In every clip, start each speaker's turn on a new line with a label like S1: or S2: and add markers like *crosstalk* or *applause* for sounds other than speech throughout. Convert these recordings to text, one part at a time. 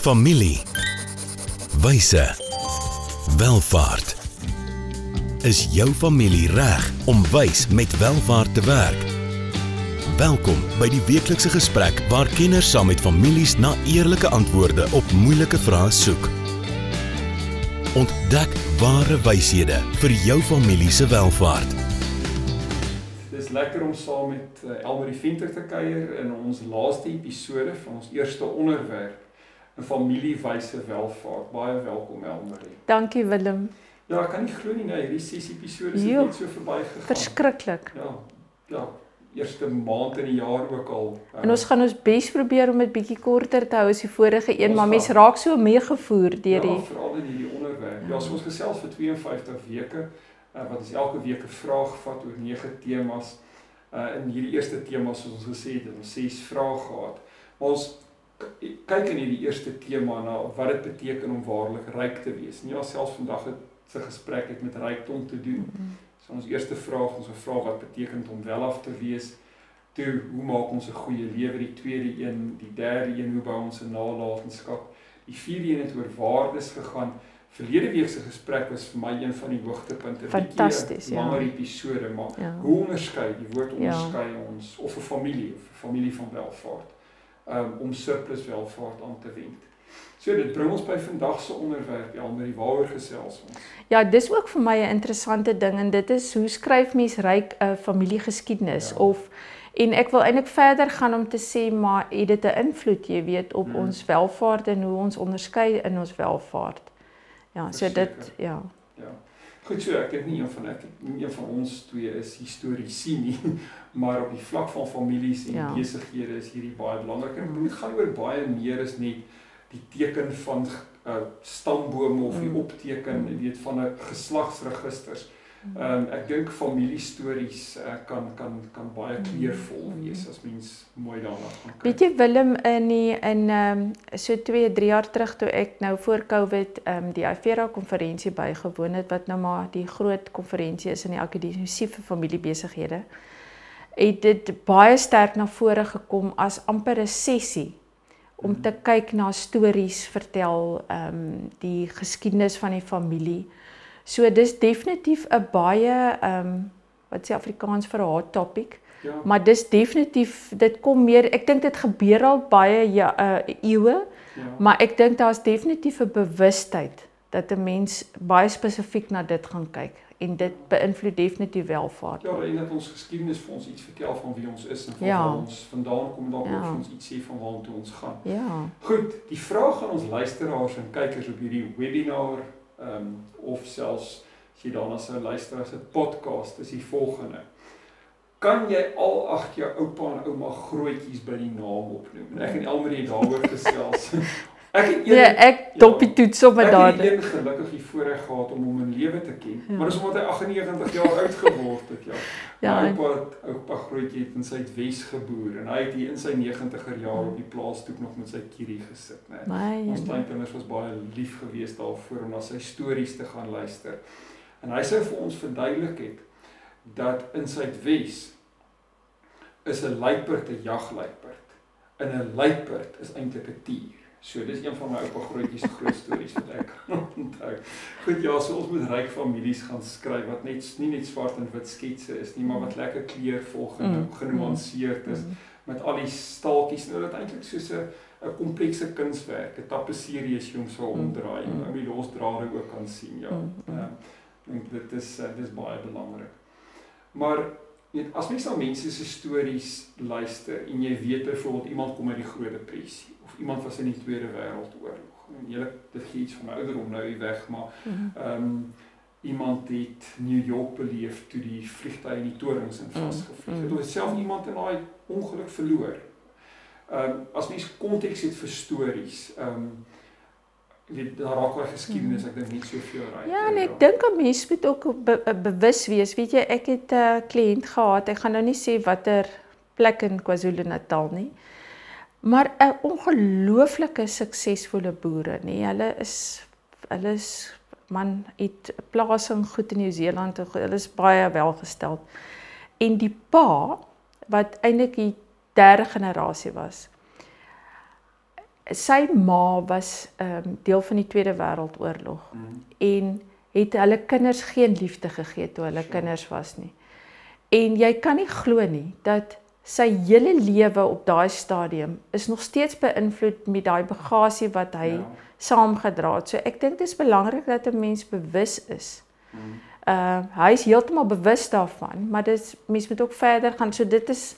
S1: Familie. Wyse. Welvaart. Is jou familie reg om wys met welvaart te werk? Welkom by die weeklikse gesprek waar kenners saam met families na eerlike antwoorde op moeilike vrae soek. Ontdek ware wyshede vir jou familie se welvaart.
S2: Dis lekker om saam met uh, Elmarie Venter te kuier in ons laaste episode van ons eerste onderwerp, 'n familiewyse welvaart. Baie welkom Elmarie.
S3: Dankie Willem.
S2: Ja, ek kan nie glo nie, nee, hierdie ses episode is net so verbygegaan.
S3: Verskriklik.
S2: Ja. Ja, eerste maand in die jaar ook al. uh,
S3: En ons gaan ons bes probeer om dit bietjie korter te hou as die vorige een, maar mense raak so meegevoer deur
S2: Ja,
S3: die
S2: veral in hierdie onderwerp. Ja, so ons gesels vir 52 weke uh, wat ons elke week 'n vraag vat oor nege temas. Uh in hierdie eerste tema soos ons gesê het, het ons ses vrae gehad. Maar ons kyk in hierdie eerste tema na wat dit beteken om waarlik ryk te wees. Nie alselfs vandag het se gesprek het met rykdom te doen. So ons eerste vraag, ons vra wat beteken om welaf te wees? Toe, hoe maak ons 'n goeie lewe? Die tweede een, die derde een, hoe bou ons 'n nalatenskap? Die vierde een het oor waardes gegaan. Verlede week se gesprek was vir my een van die hoogtepunte. Bietjie 'n
S3: Fantasties, ja.
S2: Langer episode, maar
S3: ja.
S2: hoe onderskei die woord
S3: Ja.
S2: onderskei ons of 'n familie of 'n familie van welvaart um, om surplus welvaart aan te wend. So dit bring ons by vandag se onderwerp, Elmarie, waaroor gesels ons?
S3: Ja, dis ook vir my 'n interessante ding en dit is hoe skryf mens ryk 'n familiegeskiedenis
S2: Ja.
S3: of en ek wil eintlik verder gaan om te sê maar het dit 'n invloed, jy weet, op
S2: Mm.
S3: ons welvaart en hoe ons onderskei in ons welvaart. Ja, so dit ja.
S2: Goed so, ek dink nie een van ek nie een van ons twee is historiese nie, *laughs* maar op die vlak van families en
S3: Ja.
S2: besighede is hierdie baie belangrik. En dit gaan oor baie meer as net die teken van uh stambome of die
S3: Mm.
S2: opteken, jy weet, van 'n geslagsregisters.
S3: Mm.
S2: Ehm um, ek dink familiestories uh, kan kan kan baie
S3: Mm.
S2: kleurvol
S3: Mm.
S2: wees as mens mooi daarna gaan kyk.
S3: Weet jy Willem in die in ehm um, so 2, 3 jaar terug toe ek nou voor Covid ehm um, die Avera konferensie bygewoon het wat nou maar die groot konferensie is in die akademie vir familiebesighede. Het dit baie sterk na vore gekom as amper 'n sessie om
S2: Mhm.
S3: te kyk na stories vertel ehm um, die geskiedenis van die familie. So dis definitief 'n baie ehm um, wat sê Afrikaans vir 'n hot topic.
S2: Ja.
S3: Maar dis definitief dit kom meer ek dink dit gebeur al baie ja, uh, eeue,
S2: ja.
S3: maar ek dink daar's definitief 'n bewustheid dat 'n mens baie spesifiek na dit gaan kyk en dit beïnvloed definitief welvaart.
S2: Ja, en dat ons geskiedenis vir ons iets vertel van wie ons is en van
S3: Ja.
S2: waar ons vandaan kom, dalk
S3: Ja.
S2: ons iets sê van waartoe ons gaan.
S3: Ja.
S2: Goed, die vraag aan ons luisteraars en kykers op hierdie webinar ehm um, of selfs as jy daarna sou luister as 'n podcast is die volgende. Kan jy al agt jou oupa en ouma grootjies by die naam opnoem? En ek en Elmarie daaroor *laughs* gesels. Ek het
S3: Nee, ek dop die toets op met
S2: Ek het
S3: daardie.
S2: een gelukkig die voorreg gehad om hom in lewe te ken.
S3: Ja.
S2: Maar dis omdat hy 98 jaar oud geword het, ja.
S3: Ja,
S2: My oupa oupa grootjie het in Suidwes geboor en hy het hier in sy 90er jaar op die plaasstoep nog met sy kierie gesit, né.
S3: My
S2: Ons kleinkinders was baie lief geweest daarvoor om na sy stories te gaan luister. En hy sou vir ons verduidelik het dat in Suidwes is 'n luiperd 'n jagluiperd. En 'n luiperd is eintlik 'n tier. So dis een van my oupa grootjies groot stories wat ek *laughs* onthou. Goed ja, so ons moet ryk families gaan skryf wat net nie net swart en wit sketse is nie, maar wat lekker kleurvol genu
S3: Mm,
S2: genuanceerd is
S3: Mm.
S2: met al die staaltjies nou dit eintlik soos 'n 'n komplekse kunswerk, 'n tapisserie as jy hom sou omdraai en ou die losdrade ook kan sien, ja. Ehm, Ek dink dit is uh, dis baie belangrik. Maar weet as mens na mense se stories luister en jy weet byvoorbeeld iemand kom uit die Groot Depressie of iemand was in die Tweede Wêreldoorlog. En jy dit gee iets van my ouderdom nou hier weg, maar
S3: Mm.
S2: ehm um, iemand het New York beleef toe die vliegtye in die torings in
S3: Mm,
S2: vasgevlieg
S3: mm.
S2: het. Hulle het self iemand in daai ongeluk verloor. Ehm um, as mens konteks het vir stories, ehm um, weet daar raak daai geskiedenis ek dink nie soveel raai.
S3: Ja, en ek dink 'n mens moet ook be be bewus wees. Weet jy, ek het 'n uh, kliënt gehad. Ek gaan nou nie sê watter plek in KwaZulu-Natal nie. Maar 'n ongelooflike suksesvolle boere, nê. Hulle is hulle is man het 'n plasing goed in Nieu-Seeland. en Hulle is baie welgesteld. En die pa wat eintlik die derde generasie was, sy ma was ehm um, deel van die Tweede Wêreldoorlog mm. en het hulle kinders geen liefde gegee toe hulle sure. kinders was nie. En jy kan nie glo nie dat sy hele lewe op daai stadium is nog steeds beïnvloed met daai bagasie wat hy ja. saamgedra het. So ek dink dit is belangrik dat 'n mens bewus is. Mm. Uh hy is heeltemal bewus daarvan, maar dis mens moet ook verder gaan. So dit is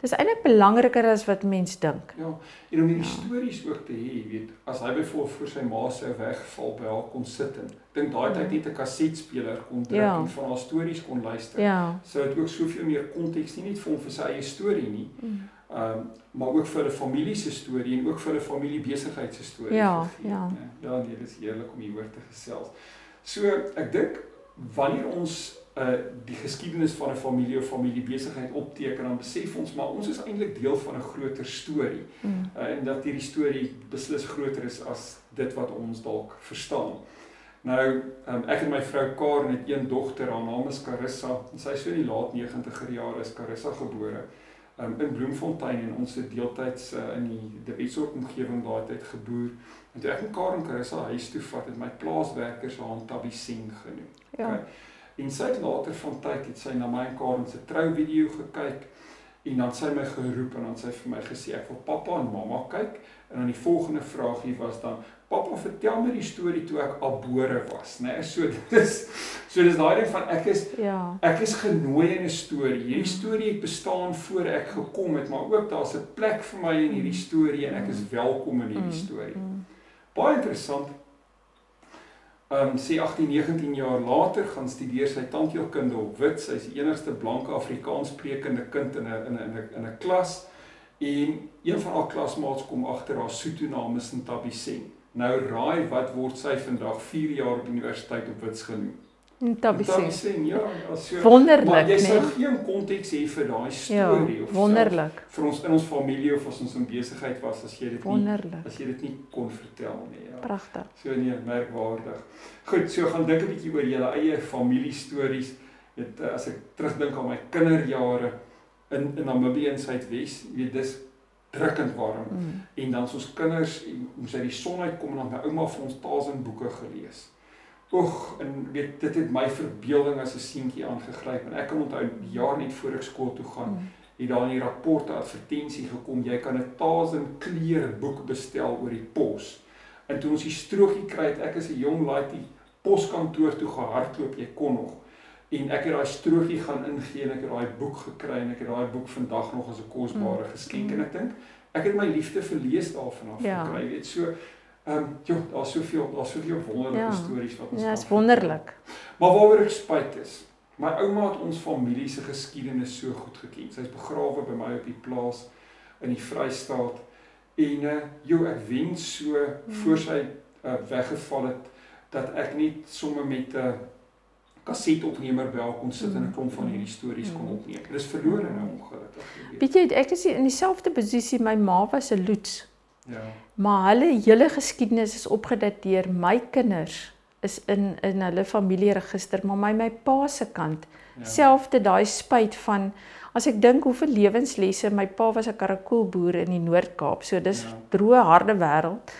S3: Dis eintlik belangriker as wat mens dink.
S2: Ja, en om hierdie ja. stories ook te hê, jy weet, as hy byvoorbeeld vir sy ma se wegval by haar kon sit en dink daai tyd net 'n kasetspeler kon druk ja. en van haar stories kon luister.
S3: Ja.
S2: So dit ook soveel meer konteks nie net vir hom vir sy eie storie nie. Mm. Um, maar ook vir 'n familie se storie en ook vir 'n familie besigheid se storie.
S3: Ja, gegeen, ja.
S2: Nee. Ja, nee, dit is heerlik om hieroor te gesels. So, ek dink wanneer ons uh die geskiedenis van 'n familie of familiebesigheid opteken dan besef ons maar ons is eintlik deel van 'n groter storie. Mm. Uh, en dat hierdie storie beslis groter is as dit wat ons dalk verstaan. Nou, um, ek en my vrou Karen het een dogter, haar naam is Carissa. Sy is so in die laat 90er jare is Carissa gebore. Um, in Bloemfontein en ons het deeltyds uh, in die Wesop omgewing daai tyd geboer. En toe ek en Karen Carissa huis toe vat, het my plaaswerkers haar Tabiseng genoem.
S3: Ja. Okay?
S2: En sy het later van tyd het sy na my en Karen se trouvideo gekyk en dan sy my geroep en dan sy vir my gesê ek wil pappa en mamma kyk. En dan die volgende vraagie was dan pappa vertel my die storie toe ek abore was nê nee, so *laughs* dis so dis daai ding van ek is
S3: ja.
S2: ek is genooi in 'n storie. Hierdie storie het bestaan voor ek gekom het maar ook daar's 'n plek vir my in hierdie storie en ek is welkom in hierdie mm, storie. Mm. baie interessant um sê 18 19 jaar later gaan studeer sy tandheelkunde op Wit. Sy's die enigste blanke Afrikaans sprekende kind in 'n in 'n in 'n klas en een van haar klasmaats kom agter haar Sotho naam is Ntabiseng. Nou raai wat word sy vandag 4 jaar op universiteit op Wits genoem?
S3: Ntabiseng.
S2: Ja, as so.
S3: Wonderlik,
S2: maar jy sou nee? geen konteks hê vir daai ja, storie
S3: ja, of wonderlik.
S2: Self, vir ons in ons familie of as ons in besigheid was as jy dit
S3: wonderlik.
S2: nie as jy dit nie kon vertel nie. Ja.
S3: Pragtig.
S2: So nee, merkwaardig. Goed, so gaan dink 'n bietjie oor julle eie familiestories. Dit eh, as ek terugdink aan my kinderjare in in Namibië in Suidwes, weet dis drukkend warm. Mm. En dan ons kinders moes uit die son uitkom en dan my ouma vir ons Tarzan boeke gelees. Oeg, en weet dit het my verbeelding as 'n seentjie aangegryp en ek kan onthou jaar net voor ek skool toe gaan, mm. het daar in die rapporte advertensie gekom jy kan 'n Tazen kleure boek bestel oor die pos. En toe ons die strokie kry het ek as 'n jong laaitjie poskantoor toe gehardloop, jy kon nog. En ek het daai strokie gaan ingee en ek het daai boek gekry en ek het daai boek vandag nog as 'n kosbare mm. geskenk en ek dink ek het my liefde vir lees daarvan af ja. gekry, weet so Ehm um, ja, daar's soveel daar's soveel wonderlike ja. stories wat ons
S3: Ja, is wonderlik.
S2: Maar waaroor ek spyt is, my ouma het ons familie se geskiedenis so goed geken. Sy's begrawe by my op die plaas in die Vrystaat en uh jo ek wens so hmm. voor sy uh, weggeval het dat ek net sommer met 'n uh, kasetopnemer by haar kon sit en 'n klomp van hierdie stories kon hmm. opneem. Dit is verlore nou ongelukkig.
S3: Weet jy, ek is in dieselfde posisie. My ma was 'n loets.
S2: Ja.
S3: Maar hulle hele geskiedenis is opgedateer. My kinders is in in hulle familieregister, maar my my pa se kant ja. selfde daai spyt van as ek dink hoeveel lewenslesse my pa was 'n karakoolboer in die Noord-Kaap. So dis ja. droë harde wêreld.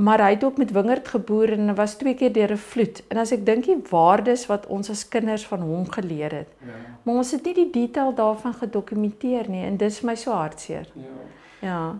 S3: Maar hy het ook met wingerd geboer en was twee keer deur 'n vloed. En as ek dink die waardes wat ons as kinders van hom geleer het. Ja. Maar ons het nie die detail daarvan gedokumenteer nie en dis my so hartseer.
S2: Ja.
S3: Ja.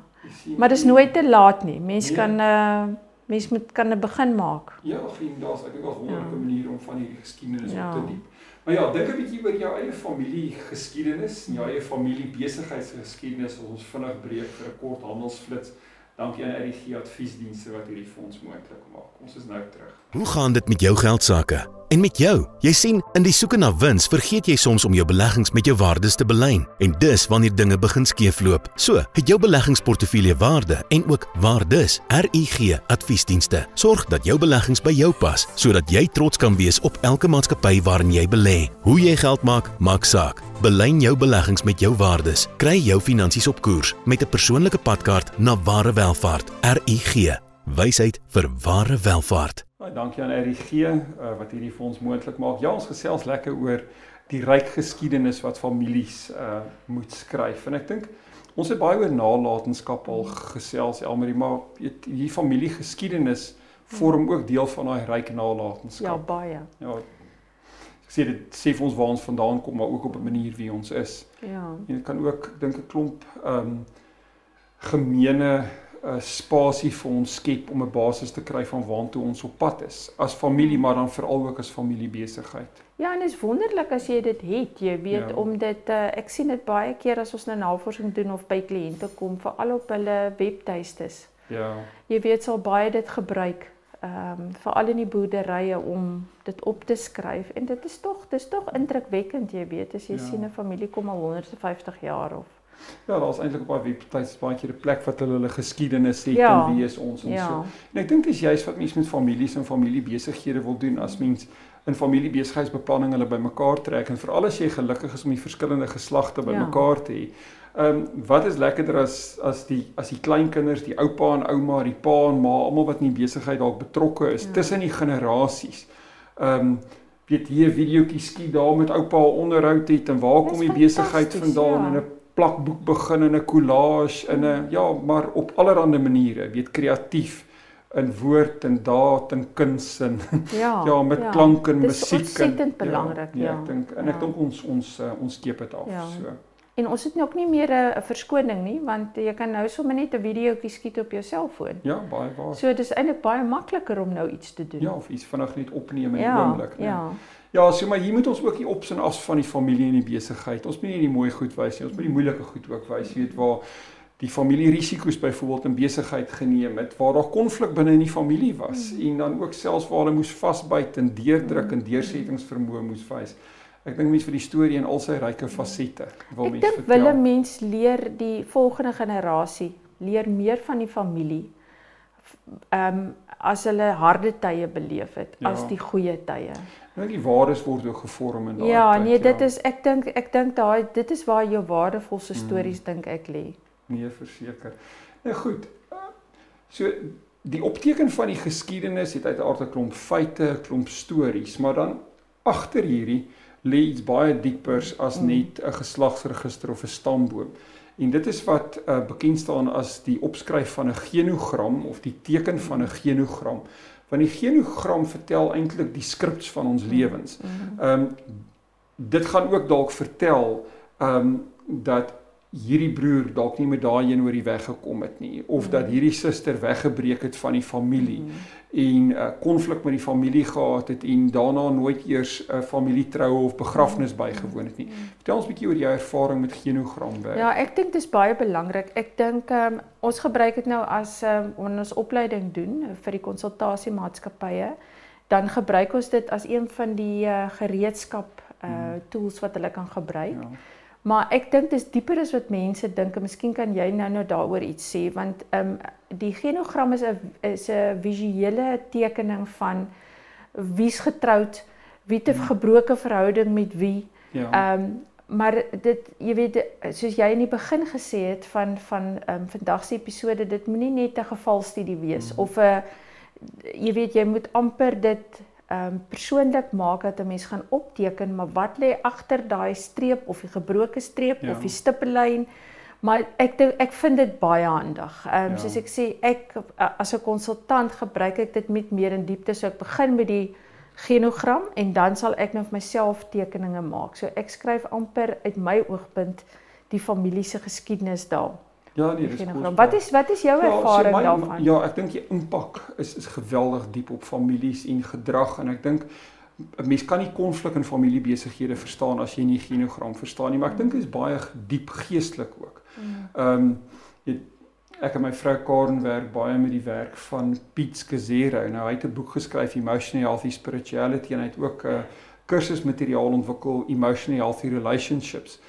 S3: Maar dis nooit te laat nie. Mens nee. kan 'n uh, mens moet kan 'n begin maak.
S2: Ja, vriend, daar's ek dink daar's wonderlike ja. maniere om van die geskiedenis ja. op te diep. Maar ja, dink 'n bietjie oor jou eie familie geskiedenis, jou eie familie besigheidsgeskiedenis. Ons vinnig breek vir 'n kort handelsflits. Dankie aan RGG Adviesdienste wat hierdie fonds moontlik maak. Ons is nou terug.
S1: Hoe gaan dit met jou geld sake? En met jou? Jy sien, in die soeke na wins vergeet jy soms om jou beleggings met jou waardes te belyn. En dis wanneer dinge begin skeefloop. So, het jou beleggingsportefeulje waarde en ook waardes. RUG Adviesdienste sorg dat jou beleggings by jou pas, sodat jy trots kan wees op elke maatskappy waarin jy belê. Hoe jy geld maak, maak saak. Belyn jou beleggings met jou waardes. Kry jou finansies op koers met 'n persoonlike padkaart na ware welvaart. RUG. Wysheid vir ware welvaart.
S2: Baie dankie aan RIG uh, wat hierdie fonds moontlik maak. Ja, ons gesels lekker oor die ryk geskiedenis wat families uh moet skryf. En ek dink ons het baie oor nalatenskap al gesels Elmarie, maar weet hier familiegeskiedenis vorm ook deel van daai ryk nalatenskap.
S3: Ja, baie.
S2: Ja. Sê dit sê vir ons waar ons vandaan kom, maar ook op 'n manier wie ons is.
S3: Ja.
S2: En dit kan ook dink 'n klomp ehm um, gemeene uh, spasie vir ons skep om 'n basis te kry van waartoe ons op pad is as familie maar dan veral ook as familiebesigheid.
S3: Ja, en dit is wonderlik as jy dit het, jy weet ja. om dit uh, ek sien dit baie keer as ons nou navorsing doen of by kliënte kom veral op hulle webtuistes.
S2: Ja.
S3: Jy weet sal baie dit gebruik ehm um, veral in die boerderye om dit op te skryf en dit is tog dis tog indrukwekkend jy weet as jy ja. sien 'n familie kom al 150 jaar of
S2: Ja, daar's eintlik op baie webtuise baie keer 'n plek wat hulle hulle geskiedenis het ja. en wie is ons en ja. so. En ek dink dis juist wat mense met families en familiebesighede wil doen as mens in familiebesigheidsbeplanning hulle bymekaar trek en veral as jy gelukkig is om die verskillende geslagte bymekaar ja. te hê. Ehm um, wat is lekkerder as as die as die kleinkinders, die oupa en ouma, die pa en ma, almal wat in die besigheid dalk betrokke is ja. tussen die generasies. Ehm um, weet hier 'n videoetjie skiet daar met oupa onderhoud het en waar kom die besigheid vandaan ja. en 'n plakboek begin in 'n collage in 'n ja, maar op allerlei maniere, weet kreatief in woord en daad en kuns en *laughs* ja, *laughs* ja met ja, klank en musiek
S3: en ontsettend belangrik ja.
S2: Ja, ek dink en ek ja. dink ons ons uh, ons skep dit af ja. so.
S3: En ons het nou ook nie meer 'n verskoning nie want jy kan nou sommer net 'n videoetjie skiet op jou selfoon.
S2: Ja, baie waar.
S3: So dis eintlik baie makliker om nou iets te doen.
S2: Ja, of iets vinnig net opneem in 'n ja, oomblik,
S3: né? Ja.
S2: Ja, so maar hier moet ons ook die ops en as van die familie en die besigheid. Ons moet nie die mooi goed wys nie, ons moet die moeilike goed ook wys. Jy weet waar die familie risiko's byvoorbeeld in besigheid geneem het waar daar konflik binne in die familie was mm. en dan ook selfs waar hulle moes vasbyt en deurdruk en deursettingsvermoë moes wys. Ek dink mense vir die storie en al sy ryke fasette
S3: wil mense vertel. Ek dink wille mens leer die volgende generasie leer meer van die familie. Ehm um, as hulle harde tye beleef het ja. as die goeie tye.
S2: Dink die waardes word ook gevorm in daai
S3: Ja, tyd, nee, dit ja. is ek dink ek dink daai dit is waar jou waardevolste hmm. stories mm. dink ek lê.
S2: Nee, verseker. Nou goed. So die opteken van die geskiedenis het uiteraard 'n klomp feite, 'n klomp stories, maar dan agter hierdie lê iets baie diepers as hmm. net 'n geslagsregister of 'n stamboom. En dit is wat uh, bekend staan as die opskryf van 'n genogram of die teken van 'n genogram. Want die genogram vertel eintlik die skrips van ons hmm. lewens. Ehm um, dit gaan ook dalk vertel ehm um, dat hierdie broer dalk nie met daai een oor die weg gekom het nie of mm. dat hierdie suster weggebreek het van die familie mm. en 'n uh, konflik met die familie gehad het en daarna nooit eers 'n uh, familietroue of begrafnis mm. bygewoon het nie. Mm. Vertel ons 'n bietjie oor jou ervaring met genogramwerk.
S3: Ja, ek dink dit is baie belangrik. Ek dink um, ons gebruik dit nou as um, ons opleiding doen vir die konsultasiemaatskappye, dan gebruik ons dit as een van die uh, gereedskap uh, tools wat hulle kan gebruik. Ja. Maar ek dink dis dieper as wat mense dink en miskien kan jy nou nou daaroor iets sê want ehm um, die genogram is 'n is 'n visuele tekening van wie's getroud, wie 'n ja. gebroke verhouding met wie. Ja. Ehm um, maar dit jy weet soos jy in die begin gesê het van van ehm um, vandag se episode dit moenie net 'n gevalstudie wees mm. of 'n jy weet jy moet amper dit ehm um, persoonlik maak dat 'n mens gaan opteken, maar wat lê agter daai streep of die gebroke streep ja. of die stippellyn? Maar ek dink ek vind dit baie handig. Ehm um, ja. soos ek sê, ek as 'n konsultant gebruik ek dit met meer in diepte. So ek begin met die genogram en dan sal ek nou vir myself tekeninge maak. So ek skryf amper uit my oogpunt die familie se geskiedenis daar.
S2: Ja, nee, dis
S3: goed. Wat is wat is jou ja, ervaring so my, daarvan?
S2: Ja, ek dink die impak is is geweldig diep op families en gedrag en ek dink 'n mens kan nie konflik in familiebesighede verstaan as jy nie genogram verstaan nie, maar ek dink dit is baie diep geestelik ook. Mm. Ehm um, ek en my vrou Karen werk baie met die werk van Piet Scazzero. Nou hy het 'n boek geskryf Emotionally Healthy Spirituality en hy het ook 'n uh, kursusmateriaal ontwikkel Emotionally Healthy Relationships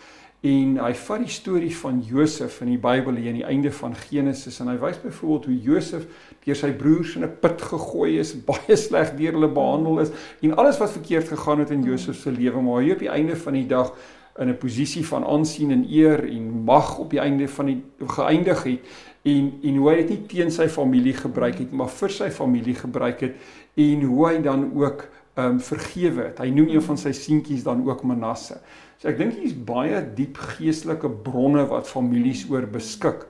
S2: en hy vat die storie van Josef in die Bybel hier aan die einde van Genesis en hy wys byvoorbeeld hoe Josef deur sy broers in 'n put gegooi is, *laughs* baie sleg deur hulle behandel is en alles wat verkeerd gegaan het in Josef se lewe, maar hy op die einde van die dag in 'n posisie van aansien en eer en mag op die einde van die geëindig het en en hoe hy dit nie teen sy familie gebruik het maar vir sy familie gebruik het en hoe hy dan ook um, vergewe het. Hy noem een van sy seentjies dan ook Manasse. So ek dink hier's baie diep geestelike bronne wat families oor beskik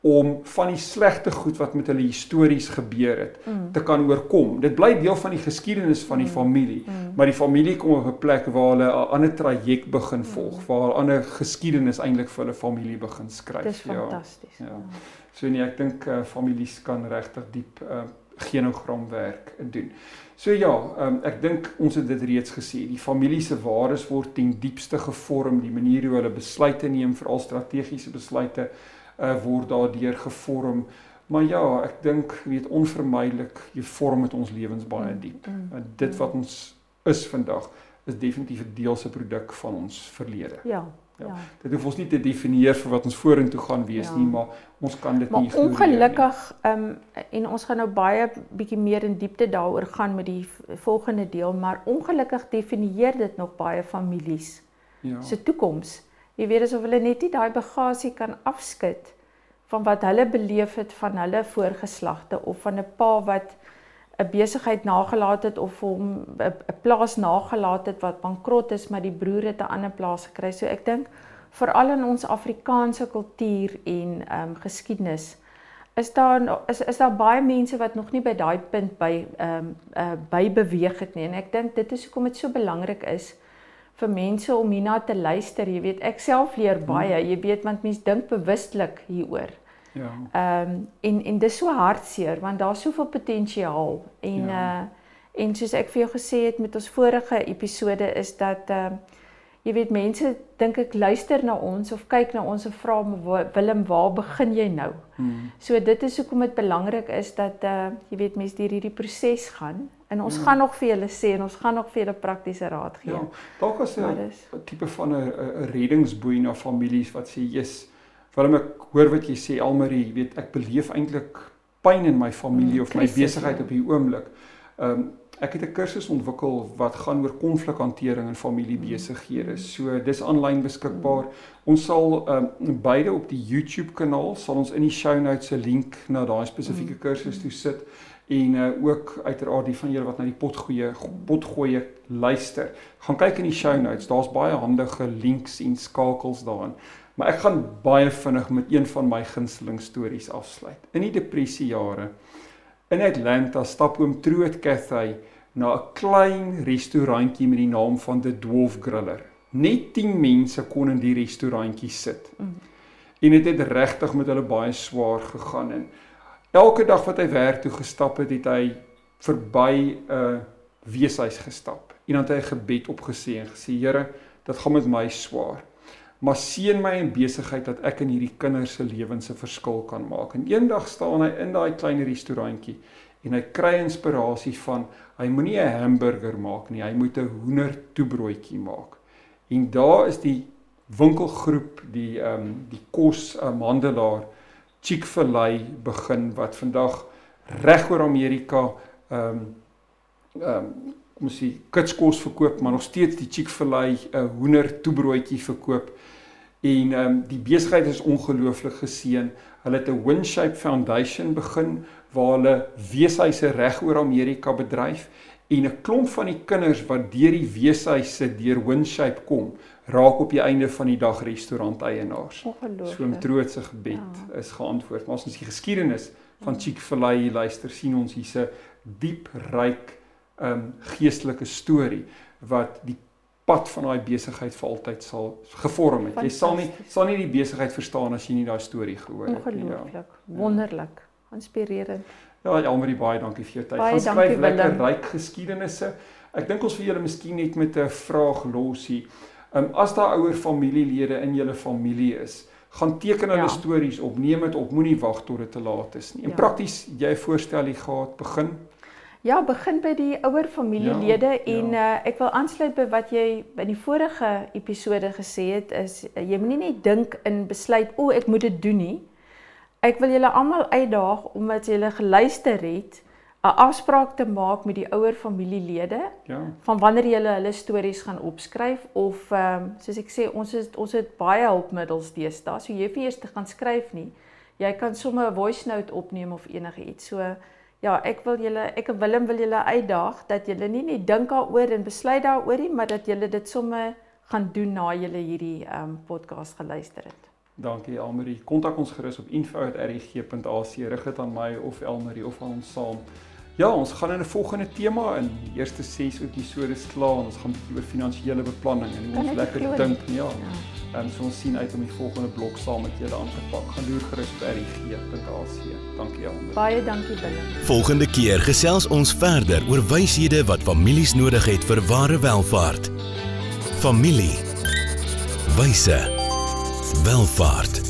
S2: om van die slegte goed wat met hulle histories gebeur het mm. te kan oorkom. Dit bly deel van die geskiedenis van die mm. familie, mm. maar die familie kom op 'n plek waar hulle 'n ander traject begin volg, mm. waar 'n ander geskiedenis eintlik vir hulle familie begin skryf.
S3: Dis fantasties.
S2: Ja. ja. So nee, ek dink uh, families kan regtig diep uh, genogramwerk doen. So ja, um, ek dink ons het dit reeds gesê. Die familie se waardes word ten diepste gevorm, die manier hoe hulle besluite neem, veral strategiese besluite uh, word daardeur gevorm. Maar ja, ek dink weet onvermydelik jy vorm met ons lewens baie mm, diep. Mm, mm, dit wat ons is vandag is definitief 'n deel se produk van ons verlede.
S3: Ja. Ja. ja.
S2: Dit hoef ons nie te definieer vir wat ons vorentoe gaan wees ja. nie, maar ons kan dit
S3: maar
S2: nie
S3: ongelukkig ehm um, en ons gaan nou baie bietjie meer in diepte daaroor gaan met die volgende deel, maar ongelukkig definieer dit nog baie families ja. se toekoms. Jy weet asof hulle net nie daai bagasie kan afskud van wat hulle beleef het van hulle voorgeslagte of van 'n pa wat 'n besigheid nagelaat het of hom 'n plaas nagelaat het wat bankrot is, maar die broer het 'n ander plaas gekry. So ek dink veral in ons Afrikaanse kultuur en ehm um, geskiedenis is daar is is daar baie mense wat nog nie by daai punt by ehm um, uh, by beweeg het nie en ek dink dit is hoekom dit so belangrik is vir mense om hierna te luister. Jy weet, ek self leer hmm. baie. Jy weet, want mense dink bewustelik hieroor. Ja. Ehm um, en en dis so hartseer want daar's soveel potensiaal en ja. uh en soos ek vir jou gesê het met ons vorige episode is dat ehm uh, jy weet mense dink ek luister na ons of kyk na ons en vra Willem waar begin jy nou? Hmm. So dit is hoekom dit belangrik is dat uh jy weet mense deur hierdie proses gaan en ons hmm. gaan nog vir julle sê en ons gaan nog vir julle praktiese raad gee. Ja.
S2: Dalk as 'n tipe van 'n 'n reddingsboei na families wat sê jy's Waarom ek hoor wat jy sê Almarie, jy weet ek beleef eintlik pyn in my familie mm, of my besigheid ja. op hierdie oomblik. Ehm um, ek het 'n kursus ontwikkel wat gaan oor konflikhantering in familiebesighede. Mm. So dis aanlyn beskikbaar. Ons sal ehm um, beide op die YouTube kanaal sal ons in die show notes 'n link na daai spesifieke mm. kursus toe sit en uh, ook uiteraard die van julle wat na die potgoeie potgoeie luister. Gaan kyk in die show notes. Daar's baie handige links en skakels daarin. Maar ek gaan baie vinnig met een van my gunsteling stories afsluit. In die depressiejare in Atlanta stap oom Troot Cathay na 'n klein restaurantjie met die naam van The Dwarf Griller. Net 10 mense kon in die restaurantjie sit. Mm. En dit het, het regtig met hulle baie swaar gegaan en elke dag wat hy werk toe gestap het, het hy verby 'n uh, weeshuis gestap. En dan het hy 'n gebed opgesê en gesê: "Here, dit gaan met my swaar." maar seën my in besigheid dat ek in hierdie kinders se lewens 'n verskil kan maak. En eendag staan hy in daai klein restaurantjie en hy kry inspirasie van hy moenie 'n hamburger maak nie, hy moet 'n hoender toebroodjie maak. En daar is die winkelgroep, die ehm um, die kos um, handelaar Chick-fil-A begin wat vandag reg oor Amerika ehm um, ehm um, kom ons sê kitskos verkoop, maar nog steeds die Chick-fil-A 'n uh, hoender toebroodjie verkoop. En ehm um, die besigheid is ongelooflik geseën. Hulle het 'n Winshape Foundation begin waar hulle weeshuise reg oor Amerika bedryf en 'n klomp van die kinders wat deur die weeshuise deur Winshape kom, raak op die einde van die dag restauranteienaars.
S3: Ongelooflik.
S2: So 'n trootse gebed ja. is geantwoord. Maar as ons die geskiedenis van Chick-fil-A luister, sien ons hierse diep ryk um, geestelike storie wat die pad van daai besigheid vir altyd sal gevorm het. Jy sal nie sal nie die besigheid verstaan as jy nie daai storie gehoor het
S3: nie. Ja. Ongelooflik. Ja. Wonderlik. Inspirerend.
S2: Ja, Elmarie baie dankie vir jou tyd. Gaan skryf lekker ryk geskiedenisse. Ek dink ons vir julle miskien net met 'n vraag los hier. Um, as daar ouer familielede in julle familie is, gaan teken hulle ja. stories op. Neem dit op. Moenie wag tot dit te laat is nie. En ja. prakties jy voorstel jy gaan begin
S3: Ja, begin by die ouer familielede ja, en ja. Uh, ek wil aansluit by wat jy in die vorige episode gesê het is uh, jy moenie net dink in besluit o, ek moet dit doen nie. Ek wil julle almal uitdaag omdat julle geluister het 'n afspraak te maak met die ouer familielede ja. van wanneer julle hulle stories gaan opskryf of ehm um, soos ek sê ons het ons het baie hulpmiddels deesdae. So jy hoef nie eers te gaan skryf nie. Jy kan sommer 'n voice note opneem of enige iets. So ja, ek wil julle ek en Willem wil julle uitdaag dat julle nie net dink daaroor en besluit daaroor nie, maar dat julle dit sommer gaan doen na julle hierdie um podcast geluister het.
S2: Dankie Elmarie. Kontak ons gerus op info@rg.ac. Rig dit aan my of Elmarie of aan ons saam. Ja, ons gaan in 'n volgende tema in. Die eerste 6 episode is klaar en ons gaan bietjie oor finansiële beplanning en hoe ons
S3: ek
S2: lekker dink, ja.
S3: Ja.
S2: En so ons sien uit om die volgende blok saam met julle aan te pak. Gaan loer gerus op rg.ac. Dankie Elmarie.
S3: Baie dankie Willem.
S1: Volgende keer gesels ons verder oor wyshede wat families nodig het vir ware welvaart. Familie. Wyse. Welvaart.